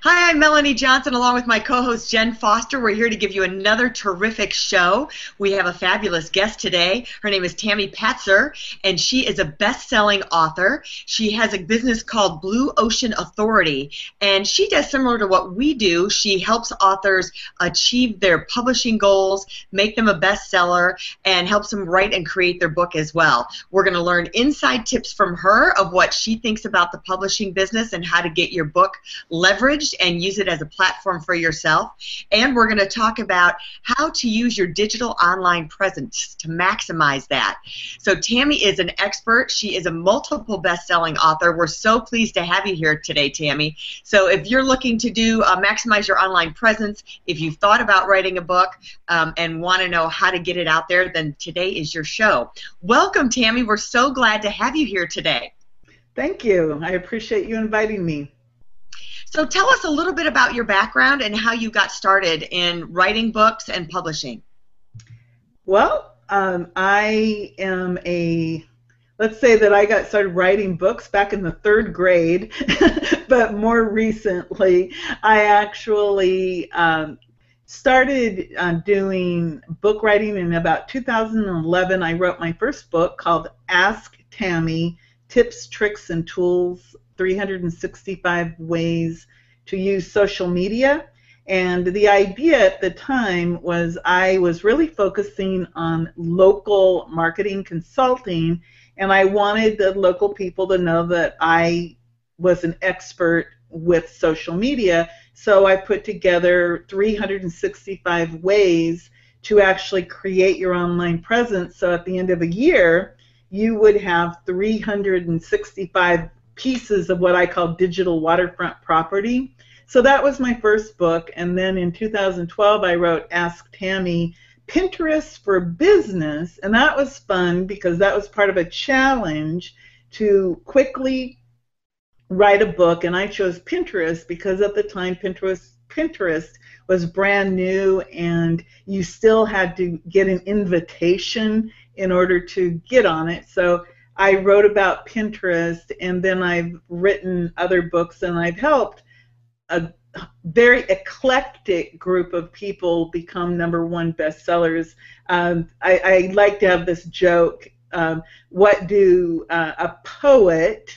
Hi, I'm Melanie Johnson along with my co host Jen Foster. We're here to give you another terrific show. We have a fabulous guest today. Her name is Tammy Patzer, and she is a best selling author. She has a business called Blue Ocean Authority, and she does similar to what we do. She helps authors achieve their publishing goals, make them a bestseller, and helps them write and create their book as well. We're going to learn inside tips from her of what she thinks about the publishing business and how to get your book leveraged and use it as a platform for yourself. And we're going to talk about how to use your digital online presence to maximize that. So Tammy is an expert. She is a multiple best-selling author. We're so pleased to have you here today, Tammy. So if you're looking to do uh, maximize your online presence, if you've thought about writing a book um, and want to know how to get it out there, then today is your show. Welcome, Tammy. We're so glad to have you here today. Thank you. I appreciate you inviting me. So tell us a little bit about your background and how you got started in writing books and publishing. Well, um, I am a let's say that I got started writing books back in the third grade, but more recently, I actually um, started uh, doing book writing in about 2011. I wrote my first book called Ask Tammy Tips, Tricks, and Tools 365 ways to use social media. And the idea at the time was I was really focusing on local marketing consulting, and I wanted the local people to know that I was an expert with social media. So I put together 365 ways to actually create your online presence. So at the end of a year, you would have 365 pieces of what I call digital waterfront property. So that was my first book. And then in 2012, I wrote Ask Tammy Pinterest for Business. And that was fun because that was part of a challenge to quickly write a book. And I chose Pinterest because at the time, Pinterest. Pinterest was brand new and you still had to get an invitation in order to get on it. So I wrote about Pinterest, and then I've written other books, and I've helped a very eclectic group of people become number one bestsellers. Um, I, I, like to have this joke. Um, what do uh, a poet,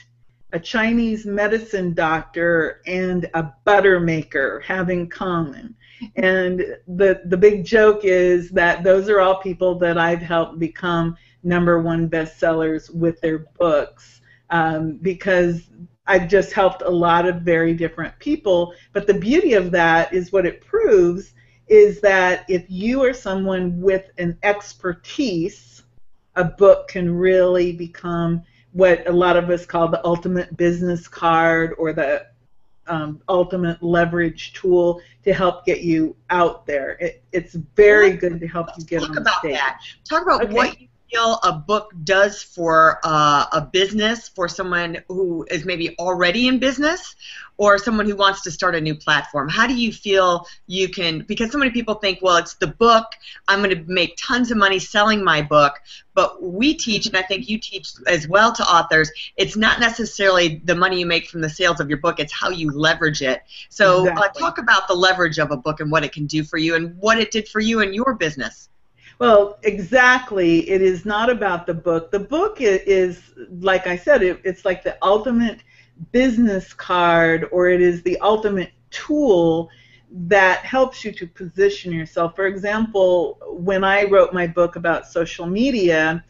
a Chinese medicine doctor, and a butter maker have in common? And the the big joke is that those are all people that I've helped become number one bestsellers with their books um, because I've just helped a lot of very different people. But the beauty of that is what it proves is that if you are someone with an expertise, a book can really become what a lot of us call the ultimate business card or the um, ultimate leverage tool to help get you out there. It, it's very good to help you get Talk on about stage. that. Talk about okay. what you feel a book does for uh, a business, for someone who is maybe already in business, or someone who wants to start a new platform? How do you feel you can? Because so many people think, well, it's the book. I'm going to make tons of money selling my book. But we teach, and I think you teach as well to authors, it's not necessarily the money you make from the sales of your book, it's how you leverage it. So, uh, exactly. uh, talk about the leverage of a book and what it can do for you and what it did for you in your business. Well, exactly. It is not about the book. The book is, like I said, it, it's like the ultimate business card, or it is the ultimate tool that helps you to position yourself. For example, when I wrote my book about social media,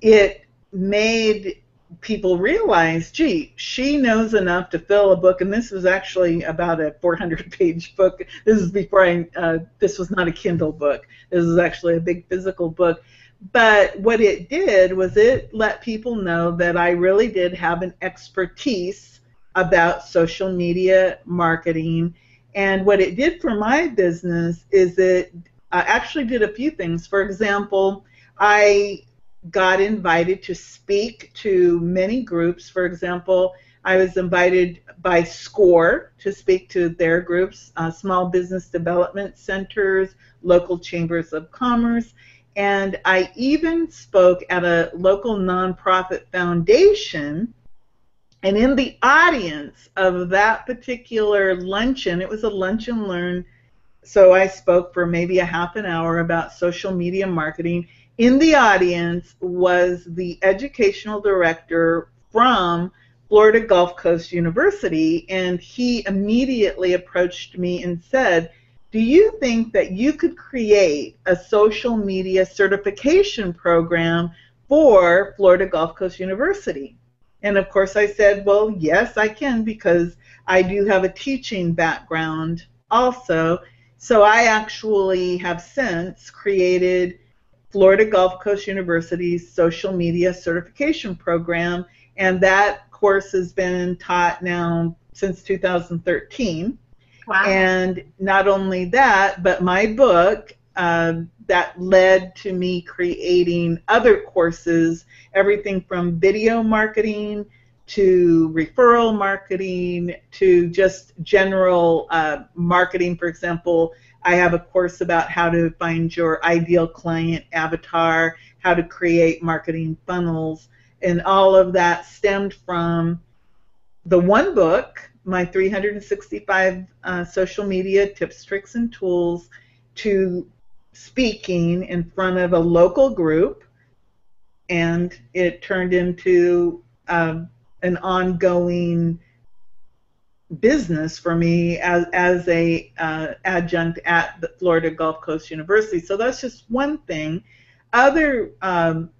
it made people realize, gee, she knows enough to fill a book, and this was actually about a 400-page book. This is before I. Uh, this was not a Kindle book. This is actually a big physical book. But what it did was it let people know that I really did have an expertise about social media marketing. And what it did for my business is it uh, actually did a few things. For example, I got invited to speak to many groups. For example, I was invited by SCORE to speak to their groups, uh, small business development centers, local chambers of commerce, and I even spoke at a local nonprofit foundation. And in the audience of that particular luncheon, it was a lunch and learn, so I spoke for maybe a half an hour about social media marketing. In the audience was the educational director from Florida Gulf Coast University, and he immediately approached me and said, Do you think that you could create a social media certification program for Florida Gulf Coast University? And of course, I said, Well, yes, I can because I do have a teaching background also. So I actually have since created Florida Gulf Coast University's social media certification program, and that course has been taught now since 2013. Wow. And not only that, but my book uh, that led to me creating other courses, everything from video marketing to referral marketing to just general uh, marketing. For example, I have a course about how to find your ideal client avatar, how to create marketing funnels, and all of that stemmed from the one book, my 365 uh, social media tips, tricks, and tools, to speaking in front of a local group, and it turned into um, an ongoing business for me as, as a uh, adjunct at the Florida Gulf Coast University. So that's just one thing. Other um,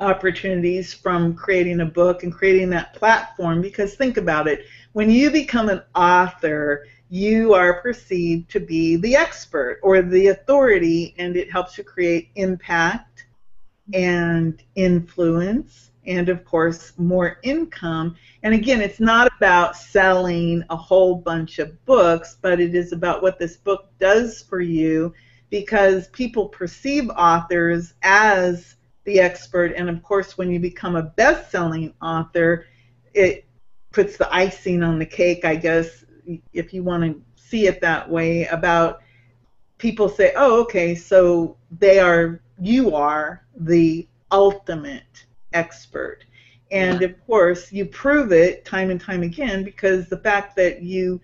opportunities from creating a book and creating that platform because think about it when you become an author you are perceived to be the expert or the authority and it helps you create impact and influence and of course more income and again it's not about selling a whole bunch of books but it is about what this book does for you because people perceive authors as the expert. And of course, when you become a best selling author, it puts the icing on the cake, I guess, if you want to see it that way, about people say, oh, okay, so they are, you are the ultimate expert. And of course, you prove it time and time again because the fact that you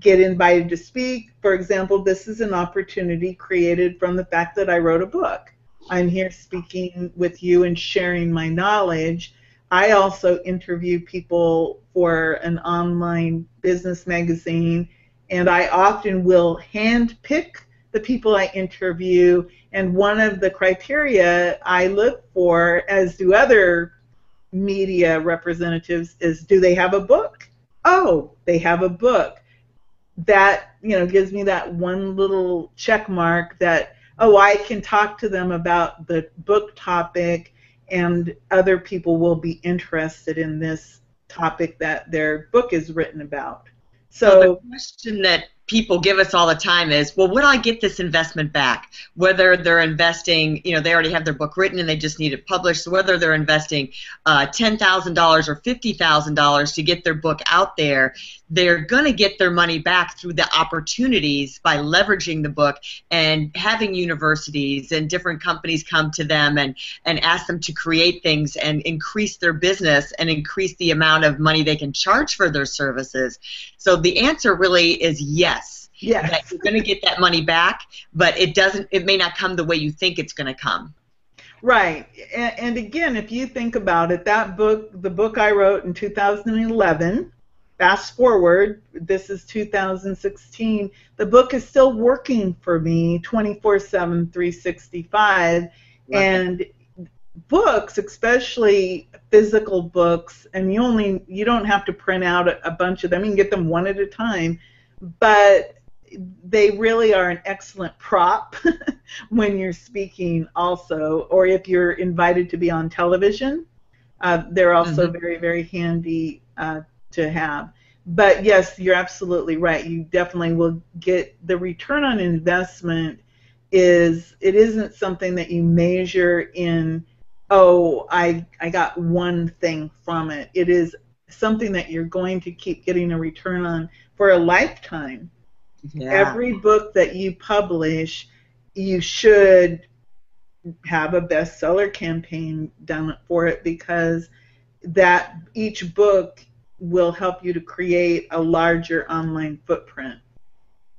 get invited to speak, for example, this is an opportunity created from the fact that I wrote a book. I'm here speaking with you and sharing my knowledge. I also interview people for an online business magazine, and I often will hand pick the people I interview. And one of the criteria I look for, as do other media representatives, is do they have a book? Oh, they have a book. That you know gives me that one little check mark that oh, I can talk to them about the book topic, and other people will be interested in this topic that their book is written about. So, so the question that people give us all the time is, well, would I get this investment back? Whether they're investing, you know, they already have their book written and they just need it published, so whether they're investing uh, $10,000 or $50,000 to get their book out there, they're going to get their money back through the opportunities by leveraging the book and having universities and different companies come to them and, and ask them to create things and increase their business and increase the amount of money they can charge for their services. So the answer really is yes. Yes. You're going to get that money back, but it doesn't. It may not come the way you think it's going to come. Right. And, and again, if you think about it, that book, the book I wrote in 2011 fast forward, this is 2016, the book is still working for me 24 7, 365. Right. And books, especially physical books, and you only you don't have to print out a, a bunch of them. You can get them one at a time, but they really are an excellent prop when you're speaking also, or if you're invited to be on television. Uh, they're also mm-hmm. very, very handy uh, to have. But yes, you're absolutely right. You definitely will get the return on investment is it isn't something that you measure in oh I I got one thing from it. It is something that you're going to keep getting a return on for a lifetime. Yeah. Every book that you publish, you should have a bestseller campaign done for it because that each book will help you to create a larger online footprint.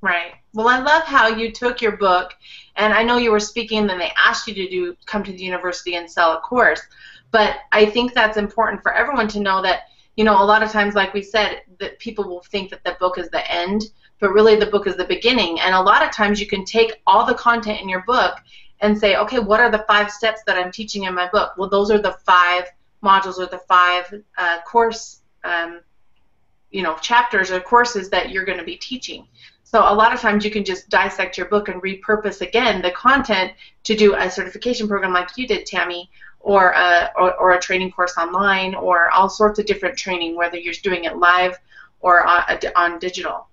Right. Well, I love how you took your book, and I know you were speaking, and then they asked you to do come to the university and sell a course. But I think that's important for everyone to know that you know a lot of times, like we said, that people will think that the book is the end, but really the book is the beginning. And a lot of times, you can take all the content in your book and say, okay, what are the five steps that I'm teaching in my book? Well, those are the five modules or the five uh, course, um, you know, chapters or courses that you're going to be teaching. So a lot of times you can just dissect your book and repurpose again the content to do a certification program like you did, Tammy, or a, or, or a training course online, or all sorts of different training, whether you're doing it live or on, on digital.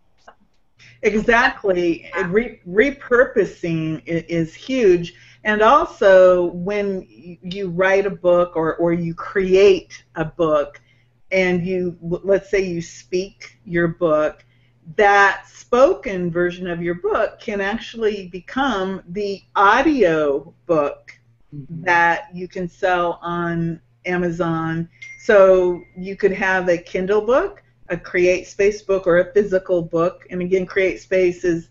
Exactly. Re- repurposing is huge. And also, when you write a book or, or you create a book, and you, let's say you speak your book, that spoken version of your book can actually become the audio book mm-hmm. that you can sell on Amazon. So you could have a Kindle book, a Create Space book, or a physical book. And again, Create Space is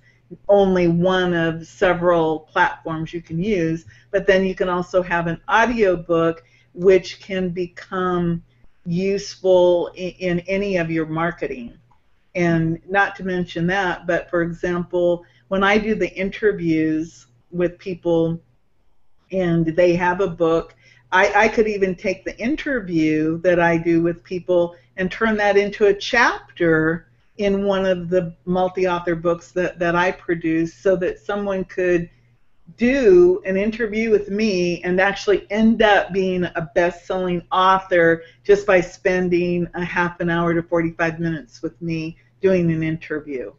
only one of several platforms you can use. But then you can also have an audio book which can become useful in, in any of your marketing. And not to mention that, but for example, when I do the interviews with people and they have a book, I, I could even take the interview that I do with people and turn that into a chapter in one of the multi-author books that, that I produce so that someone could do an interview with me and actually end up being a best-selling author just by spending a half an hour to 45 minutes with me doing an interview.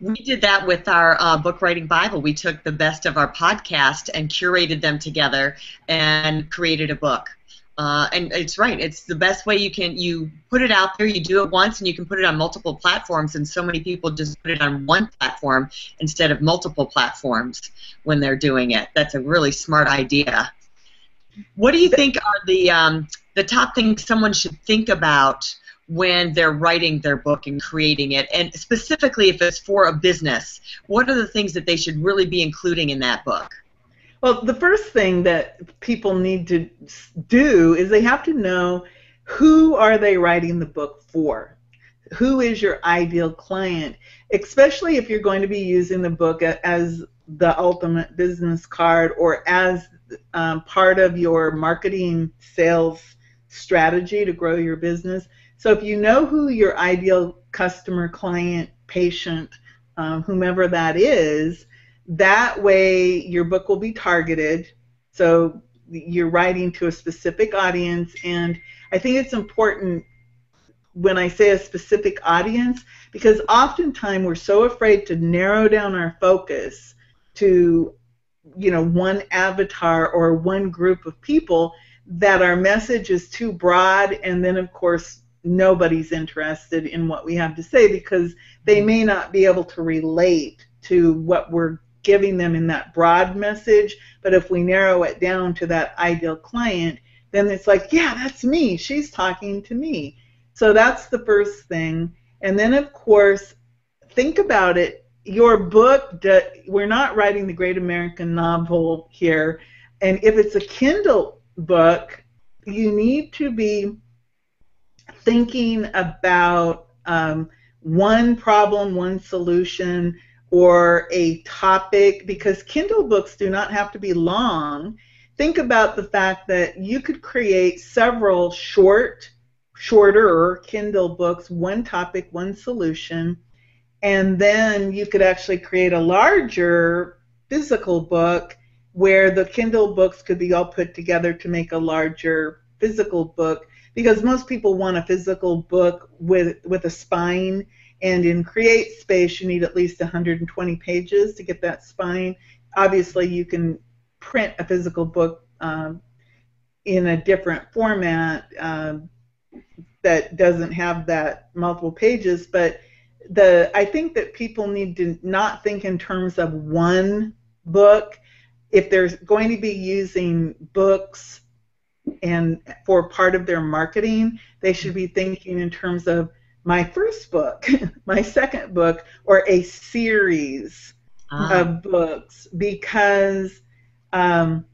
We did that with our uh, book writing Bible. We took the best of our podcast and curated them together and created a book. Uh, and it's right. It's the best way you can. You put it out there. You do it once, and you can put it on multiple platforms. And so many people just put it on one platform instead of multiple platforms when they're doing it. That's a really smart idea. What do you think are the um, the top things someone should think about when they're writing their book and creating it? And specifically, if it's for a business, what are the things that they should really be including in that book? Well, the first thing that people need to do is they have to know who are they writing the book for? Who is your ideal client? Especially if you're going to be using the book as the ultimate business card or as um, part of your marketing sales strategy to grow your business. So if you know who your ideal customer, client, patient, um, whomever that is, that way your book will be targeted. So you're writing to a specific audience, and I think it's important when I say a specific audience because oftentimes we're so afraid to narrow down our focus to you know one avatar or one group of people that our message is too broad and then of course nobody's interested in what we have to say because they may not be able to relate to what we're giving them in that broad message. But if we narrow it down to that ideal client, then it's like, yeah, that's me. She's talking to me. So that's the first thing. And then, of course, think about it. Your book, we're not writing the great American novel here. And if it's a Kindle book, you need to be thinking about um, one problem, one solution, or a topic, because Kindle books do not have to be long. Think about the fact that you could create several short, shorter Kindle books, one topic, one solution, and then you could actually create a larger physical book where the Kindle books could be all put together to make a larger physical book because most people want a physical book with with a spine. And in create space you need at least 120 pages to get that spine. Obviously you can print a physical book um, in a different format um, that doesn't have that multiple pages. But the I think that people need to not think in terms of one book. If they're going to be using books and for part of their marketing, they should be thinking in terms of my first book, my second book, or a series ah. of books because um,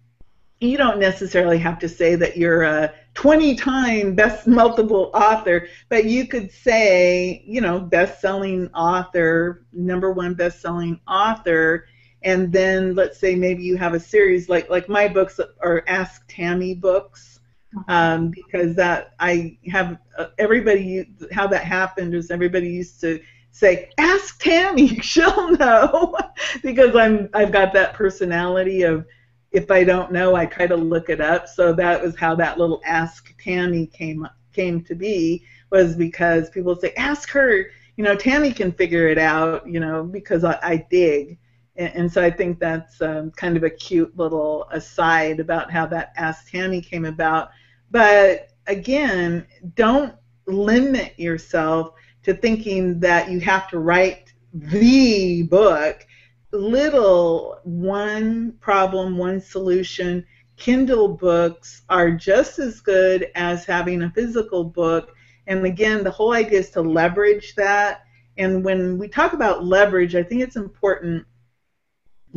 you don't necessarily have to say that you're a 20 time best multiple author, but you could say, you know, best selling author, number one best selling author, and then let's say maybe you have a series like like my books are Ask Tammy books uh-huh. um, because that I have uh, everybody how that happened is everybody used to say ask Tammy she'll know. Because I'm I've got that personality of if I don't know I try to look it up. So that was how that little ask Tammy came came to be was because people say ask her you know Tammy can figure it out you know because I, I dig and, and so I think that's um, kind of a cute little aside about how that Ask Tammy came about. But again, don't limit yourself to thinking that you have to write the book. Little one problem, one solution. Kindle books are just as good as having a physical book. And again, the whole idea is to leverage that. And when we talk about leverage, I think it's important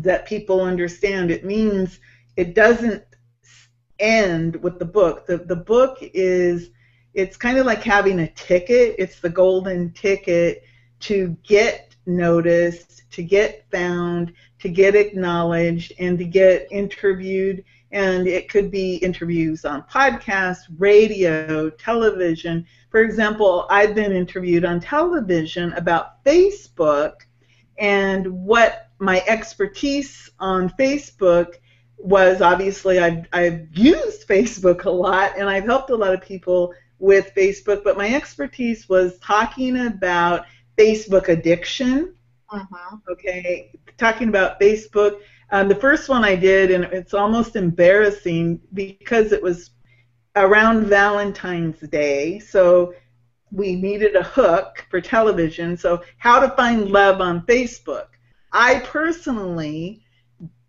that people understand. It means it doesn't end with the book. The, the book is, it's kind of like having a ticket. It's the golden ticket to get noticed, to get found, to get acknowledged, and to get interviewed. And it could be interviews on podcasts, radio, television. For example, I've been interviewed on television about Facebook and what my expertise on Facebook was obviously I've, I've used Facebook a lot and I've helped a lot of people with Facebook, but my expertise was talking about Facebook addiction. Uh-huh. Okay, talking about Facebook. Um, the first one I did, and it's almost embarrassing because it was around Valentine's Day. So we needed a hook for television. So, how to find love on Facebook. I personally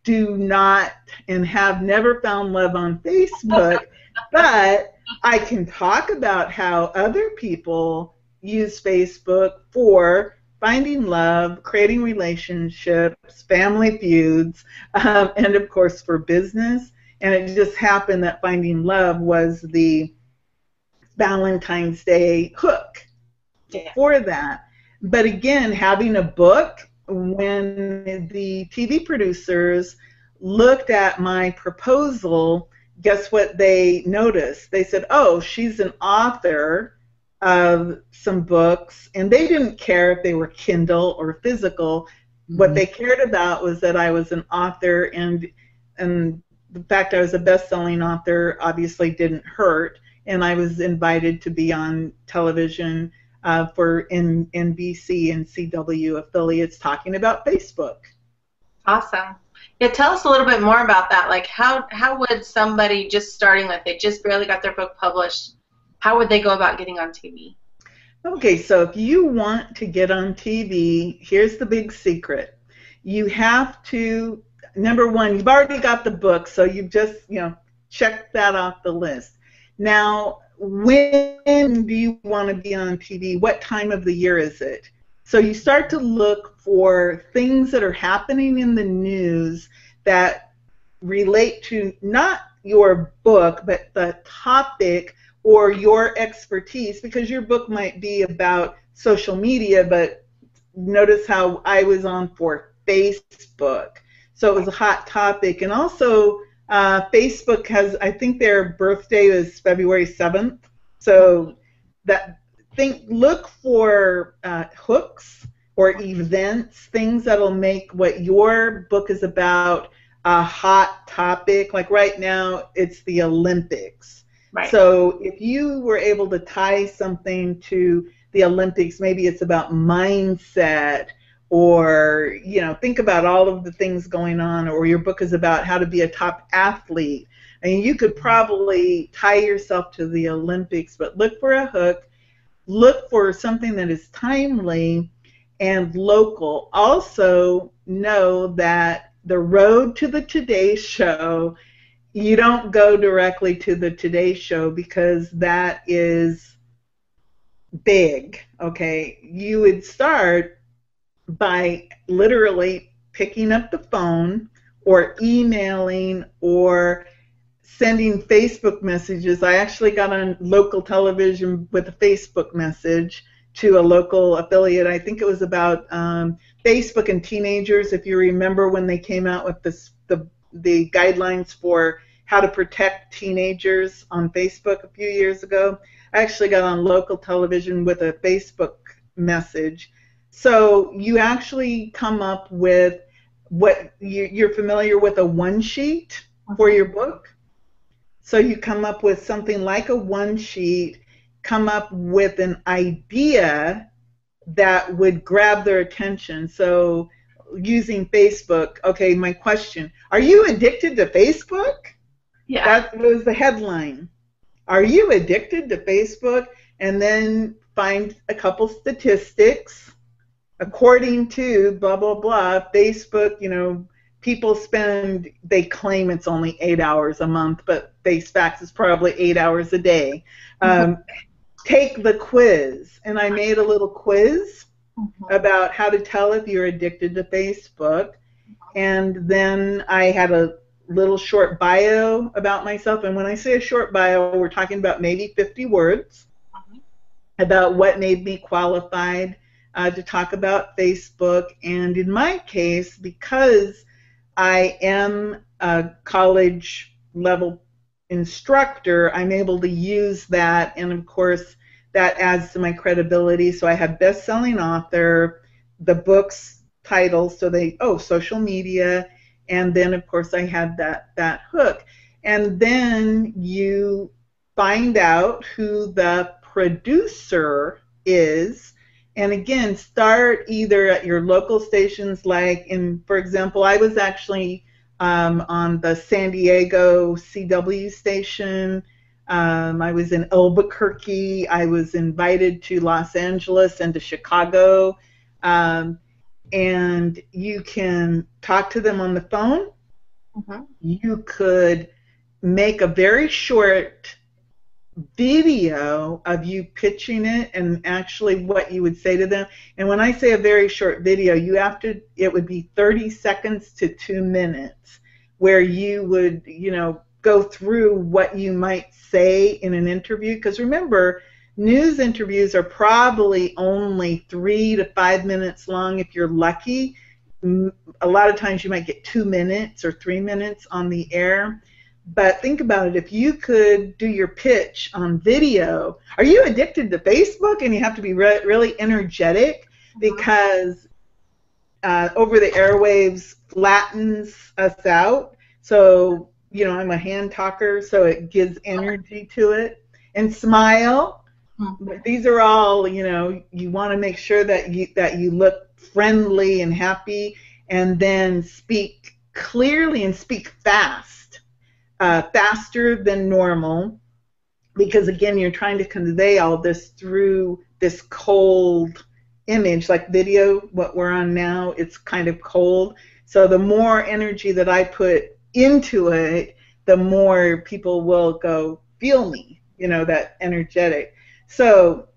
do not and have never found love on Facebook, but I can talk about how other people use Facebook for finding love, creating relationships, family feuds, um, and of course for business. And it just happened that finding love was the Valentine's Day hook yeah. for that. But again, having a book when the TV producers looked at my proposal, guess what they noticed? They said, oh, she's an author of some books, and they didn't care if they were Kindle or physical. Mm-hmm. What they cared about was that I was an author, and and the fact I was a best-selling author obviously didn't hurt. And I was invited to be on television uh, for in NBC and CW affiliates talking about Facebook. Awesome. Yeah, tell us a little bit more about that. Like, how how would somebody just starting, like they just barely got their book published, how would they go about getting on TV? Okay, so if you want to get on TV, here's the big secret. You have to number one, you've already got the book, so you've just you know checked that off the list. Now, when do you want to be on TV? What time of the year is it? So you start to look for things that are happening in the news that relate to not your book, but the topic or your expertise, because your book might be about social media, but notice how I was on for Facebook. So it was a hot topic. And also, uh, Facebook has, I think their birthday is February 7th. So that think look for uh, hooks or events, things that'll make what your book is about a hot topic. Like right now, it's the Olympics. Right. So if you were able to tie something to the Olympics, maybe it's about mindset or you know think about all of the things going on or your book is about how to be a top athlete mean, you could probably tie yourself to the Olympics, but look for a hook. Look for something that is timely and local. Also, know that the road to the Today Show, you don't go directly to the Today Show because that is big. Okay, you would start by literally picking up the phone or emailing or sending Facebook messages. I actually got on local television with a Facebook message to a local affiliate. I think it was about um, Facebook and teenagers. If you remember when they came out with this, the the guidelines for how to protect teenagers on Facebook a few years ago, I actually got on local television with a Facebook message. So you actually come up with what you're familiar with a one sheet for uh-huh. your book so you come up with something like a one sheet, come up with an idea that would grab their attention. So using Facebook, okay, my question, are you addicted to Facebook? Yeah. That was the headline. Are you addicted to Facebook? And then find a couple statistics. According to blah, blah, blah, Facebook, you know, people spend they claim it's only eight hours a month but face facts is probably eight hours a day um, take the quiz and i made a little quiz mm-hmm. about how to tell if you're addicted to facebook and then i had a little short bio about myself and when i say a short bio we're talking about maybe 50 words mm-hmm. about what made me qualified uh, to talk about facebook and in my case because I am a college level instructor, I'm able to use that, and of course, that adds to my credibility. So I have best selling author, the book's title, so they, oh, social media, and then of course I had that, that hook. And then you find out who the producer is and again start either at your local stations like in for example i was actually um, on the san diego cw station. Um, i was in albuquerque. I was invited to los angeles and to chicago. Um, and you can talk to them on the phone. Mm-hmm. you could make a very short video of you pitching it and actually what you would say to them. And when I say a very short video, you have to it would be 30 seconds to 2 minutes where you would, you know, go through what you might say in an interview because remember, news interviews are probably only 3 to 5 minutes long if you're lucky. A lot of times you might get 2 minutes or 3 minutes on the air but think about it if you could do your pitch on video, are you addicted to Facebook and you have to be re- really energetic uh-huh. because uh, over the airwaves flattens us out? So, you know, I'm a hand talker, so it gives energy to it. And smile. Hmm. These are all, you know, you want to make sure that you that you look friendly and happy and then speak clearly and speak fast uh, faster than normal because again you're trying to convey all this through this cold image. Like video what we're on now it's kind of cold. So the more energy that i put into it the more people will go feel me you know that energetic. So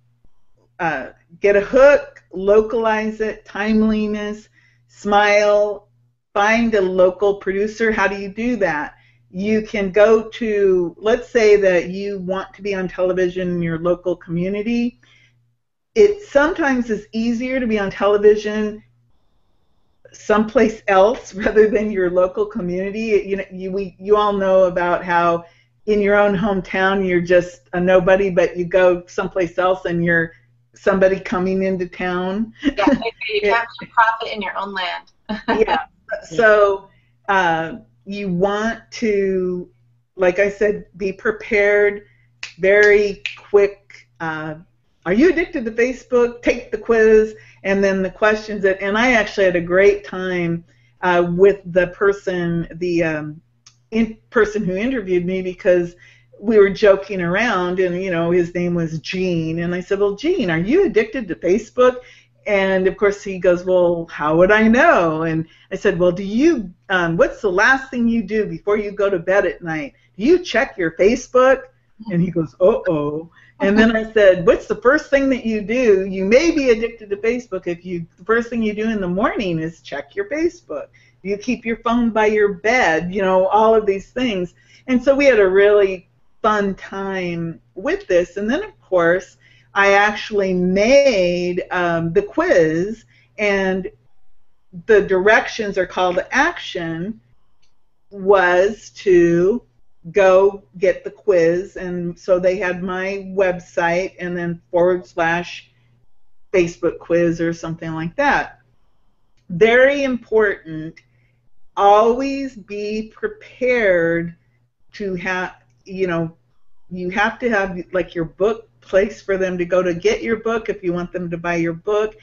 uh, get a hook localize it timeliness smile find a local producer. How do you do that you can go to, let's say that you want to be on television in your local community. It sometimes is easier to be on television someplace else rather than your local community. You know, you, we, you all know about how in your own hometown you're just a nobody, but you go someplace else and you're somebody coming into town. Yeah, you can't profit in your own land. yeah. So uh, you want to, like I said, be prepared very quick. Uh, are you addicted to Facebook? Take the quiz, and then the questions that. And I actually had a great time uh, with the person, the um, in person who interviewed me, because we were joking around, and you know his name was Gene, and I said, "Well, Gene, are you addicted to Facebook?" And of course he goes, "Well, how would I know?" And I said, "Well, do you? Um, what's the last thing you do before you go to bed at night? Do you check your Facebook?" And he goes, "Uh oh." And then I said, "What's the first thing that you do? You may be addicted to Facebook if you the first thing you do in the morning is check your Facebook. You keep your phone by your bed, you know, all of these things." And so we had a really fun time with this. And then, of course, I actually made um, the quiz, and the directions or call to action was to go get the quiz. And so they had my website and then forward slash Facebook quiz or something like that. Very important. Always be prepared to have, you know, you have to have like your book place for them to go to get your book if you want them to buy your book.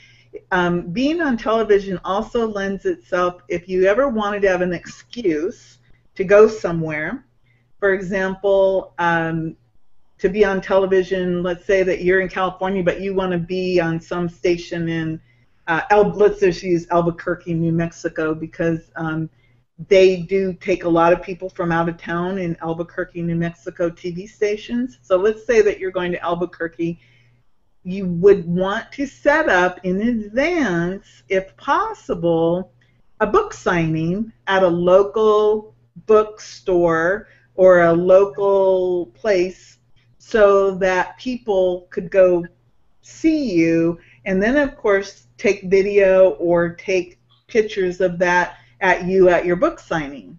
Um, being on television also lends itself, if you ever wanted to have an excuse to go somewhere, for example, um, to be on television, let's say that you're in California, but you want to be on some station in, uh, El- let's just use Albuquerque, New Mexico, because um, they do take a lot of people from out of town in Albuquerque, New Mexico TV stations. So let's say that you're going to Albuquerque. You would want to set up in advance, if possible, a book signing at a local bookstore or a local place so that people could go see you and then, of course, take video or take pictures of that at you at your book signing.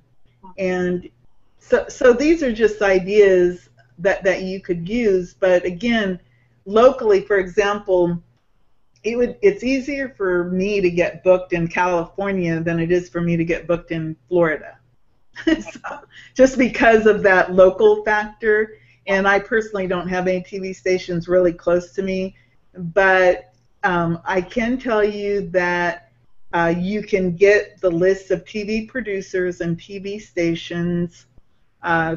And so, so these are just ideas that, that you could use. But again, locally, for example, it would it's easier for me to get booked in California than it is for me to get booked in Florida. so, just because of that local factor. And I personally don't have any TV stations really close to me, but um, I can tell you that uh, you can get the list of TV producers and TV stations uh,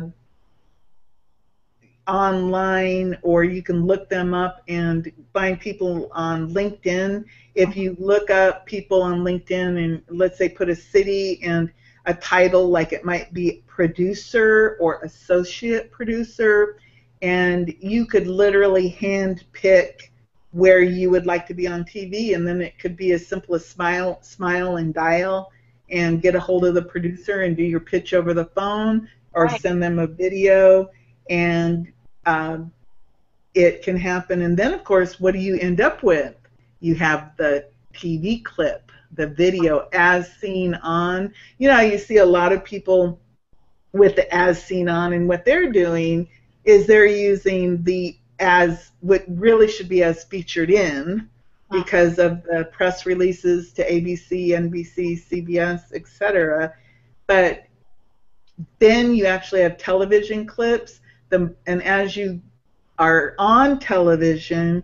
online, or you can look them up and find people on LinkedIn. If you look up people on LinkedIn and let's say put a city and a title, like it might be producer or associate producer, and you could literally hand pick where you would like to be on TV, and then it could be as simple as smile, smile and dial, and get a hold of the producer and do your pitch over the phone, or right. send them a video, and um, it can happen. And then, of course, what do you end up with? You have the TV clip, the video as seen on. You know, you see a lot of people with the as seen on, and what they're doing is they're using the as what really should be as featured in because of the press releases to ABC, NBC, CBS, etc. But then you actually have television clips, the, and as you are on television,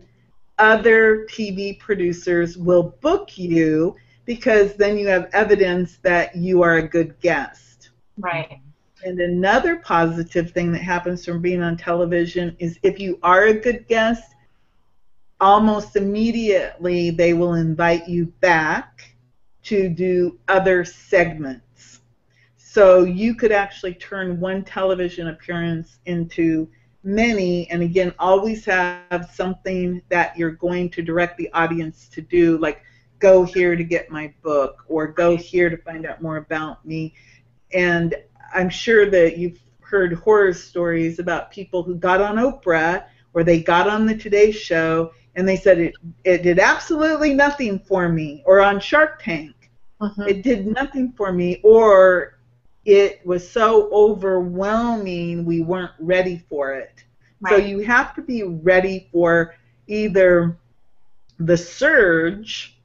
other TV producers will book you because then you have evidence that you are a good guest. Right. And another positive thing that happens from being on television is if you are a good guest, almost immediately they will invite you back to do other segments. So you could actually turn one television appearance into many, and again, always have something that you're going to direct the audience to do, like go here to get my book or go here to find out more about me. And I'm sure that you've heard horror stories about people who got on Oprah or they got on the Today Show and they said it, it did absolutely nothing for me, or on Shark Tank, uh-huh. it did nothing for me, or it was so overwhelming we weren't ready for it. Right. So you have to be ready for either the surge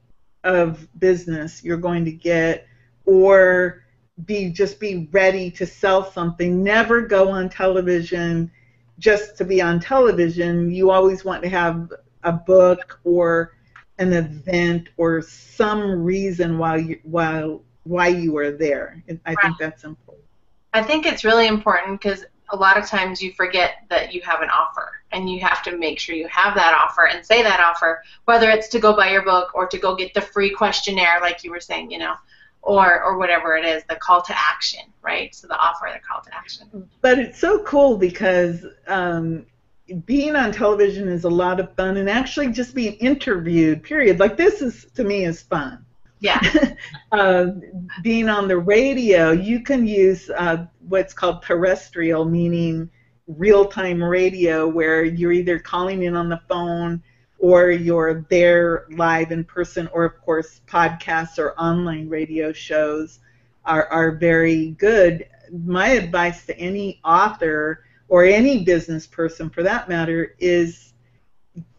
of business you're going to get or be just be ready to sell something. Never go on television just to be on television. You always want to have a book or an event or some reason why you while why you are there. I right. think that's important. I think it's really important because a lot of times you forget that you have an offer and you have to make sure you have that offer and say that offer whether it's to go buy your book or to go get the free questionnaire like you were saying you know or or whatever it is the call to action right? So the offer the call to action. But it's so cool because um, being on television is a lot of fun and actually just being interviewed period. Like this is to me is fun. Yeah. Uh, being on the radio you can use uh, what's called terrestrial meaning real-time radio where you're either calling in on the phone or you're there live in person, or of course, podcasts or online radio shows are, are very good. My advice to any author or any business person for that matter is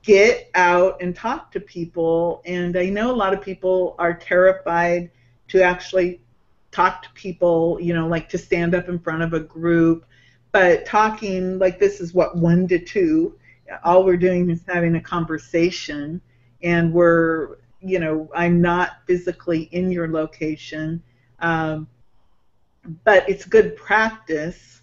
get out and talk to people. And I know a lot of people are terrified to actually talk to people, you know, like to stand up in front of a group. But talking like this is what one to two all we're doing is having a conversation and we're you know i'm not physically in your location um, but it's good practice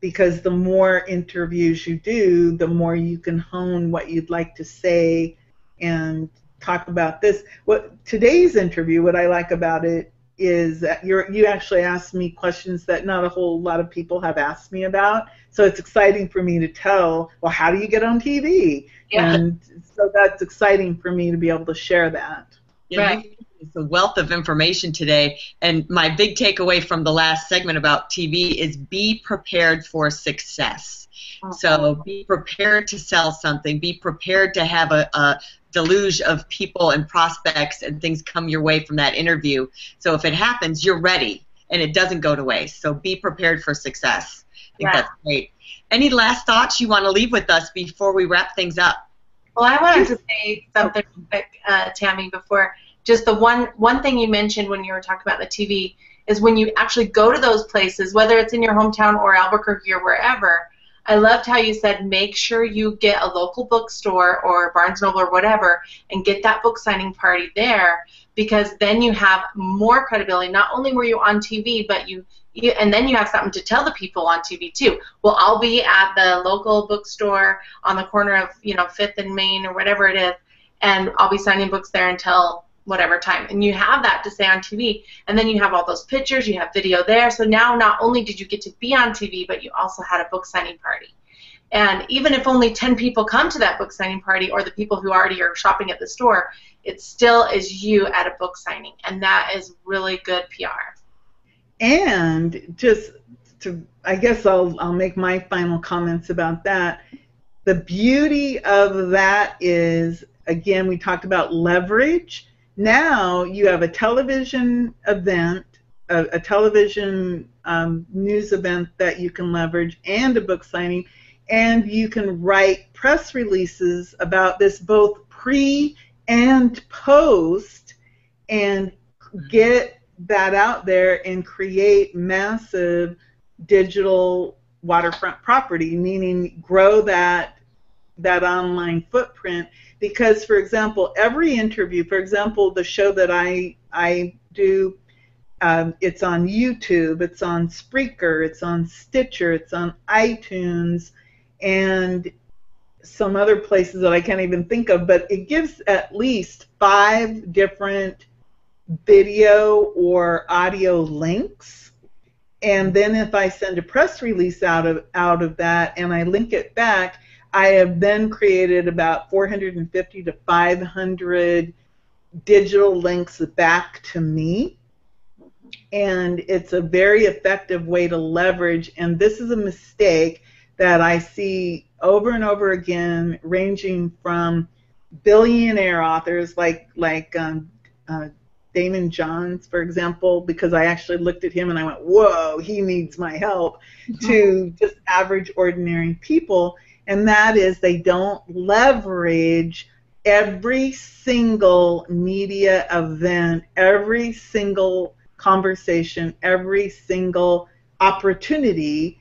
because the more interviews you do the more you can hone what you'd like to say and talk about this what today's interview what i like about it is that you you actually asked me questions that not a whole lot of people have asked me about. So it's exciting for me to tell, well, how do you get on TV? Yeah. And so that's exciting for me to be able to share that. Yeah, right. It's a wealth of information today. And my big takeaway from the last segment about TV is be prepared for success. So be prepared to sell something. Be prepared to have a, a deluge of people and prospects and things come your way from that interview. So if it happens, you're ready and it doesn't go to waste. So be prepared for success. Think that's great. Any last thoughts you want to leave with us before we wrap things up? Well, I wanted to say something, uh, Tami, before. Just the one one thing you mentioned when you were talking about the TV is when you actually go to those places, whether it's in your hometown or Albuquerque or wherever, I loved how you said make sure you get a local bookstore or Barnes Noble or whatever and get that book signing party there because then you have more credibility. Not only were you on TV, but you, you and then you have something to tell the people on TV too. Well, I'll be at the local bookstore on the corner of you know Fifth and Main or whatever it is, and I'll be signing books there until whatever time. And you have that to say on TV. And then you have all those pictures, you have video there. So now not only did you get to be on TV, but you also had a book signing party. And even if only 10 people come to that book signing party or the people who already are shopping at the store, it still is you at a book signing. And that is really good PR. And just to, I guess I'll, I'll make my final comments about that. The beauty of that is, again, we talked about leverage now you have a television event, a, a television um, news event that you can leverage, and a book signing, and you can write press releases about this both pre and post, and get that out there and create massive digital waterfront property, meaning grow that that online footprint. Because for example every interview for example the show that i i do um, it's on youtube it's on spreaker it's on stitcher it's on itunes and some other places that i can't even think of but it gives at least five different video or audio links and then if i send a press release out of out of that and i link it back I have then created about 450 to 500 digital links back to me. And it's a very effective way to leverage. And this is a mistake that I see over and over again, ranging from billionaire authors like like um, uh, Daymond Johns, for example, because I actually looked at him and I went, "Whoa, he needs my help," mm-hmm. to just average, ordinary people and that is they don't leverage every single media event, every single conversation, every single opportunity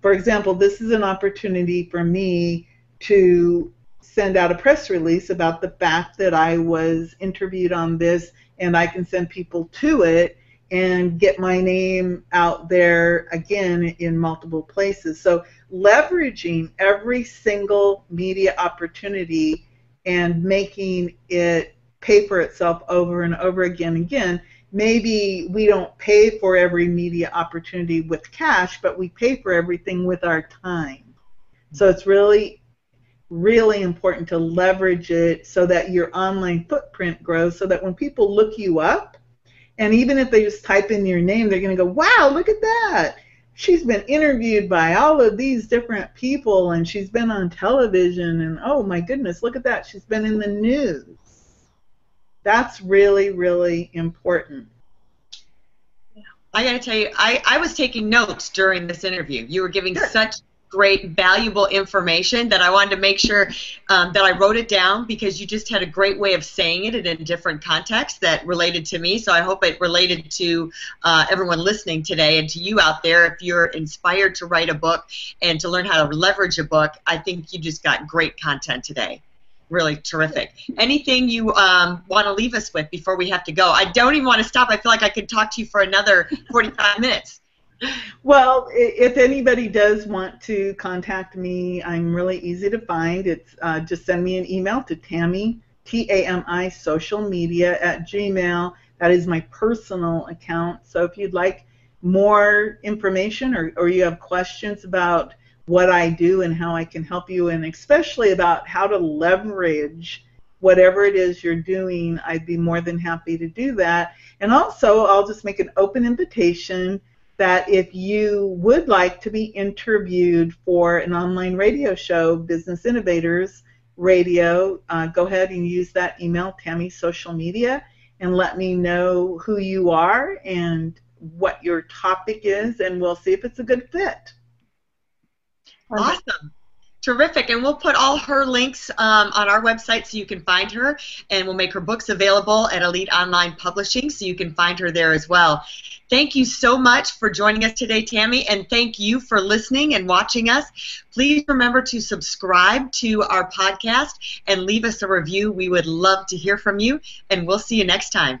for example, this is an opportunity for me to send out a press release about the fact that I was interviewed on this, and I can send people to it and get my name out there again in multiple places. So leveraging every single media opportunity and making it pay for itself over and over again and again. Maybe we don't pay for every media opportunity with cash, but we pay for everything with our time. So it's really, really important to leverage it so that your online footprint grows so that when people look you up, and even if they just type in your name, they're going to go, wow, look at that. She's been interviewed by all of these different people and she's been on television and oh my goodness, look at that. She's been in the news. That's really, really important. I got to tell you, I, I was taking notes during this interview. You were giving such great, valuable information that I wanted to make sure um, that I wrote it down because you just had a great way of saying it in a different contexts that related to me. So I hope it related to uh, everyone listening today and to you out there. If you're inspired to write a book and to learn how to leverage a book, I think you just got great content today really terrific. Anything you um, want to leave us with before we have to go? I don't even want to stop. I feel like I could talk to you for another 45 minutes. Well, if anybody does want to contact me, I'm really easy to find. It's uh, just send me an email to Tami, T A M I social media at Gmail. That is my personal account. So if you'd like more information or, or you have questions about what I do and how I can help you, and especially about how to leverage whatever it is you're doing, I'd be more than happy to do that. And also, I'll just make an open invitation that if you would like to be interviewed for an online radio show, Business Innovators Radio, uh, go ahead and use that email, Tami Social Media, and let me know who you are and what your topic is, and we'll see if it's a good fit. Awesome. Terrific. And we'll put all her links um, on our website so you can find her. And we'll make her books available at Elite Online Publishing so you can find her there as well. Thank you so much for joining us today, Tami, And thank you for listening and watching us. Please remember to subscribe to our podcast and leave us a review. We would love to hear from you. And we'll see you next time.